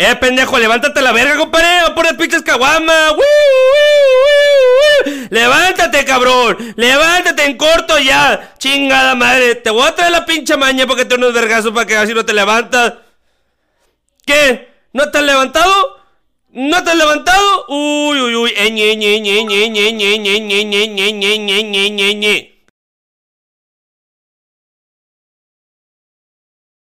Eh, pendejo, levántate la verga, compadre. O por pinches caguama. Levántate, cabrón. Levántate en corto ya. Chingada madre. Te voy a traer la pinche maña porque te unos vergazos para que así no te levantas. ¿Qué? ¿No te has levantado? ¿No te has levantado? Uy, uy, uy.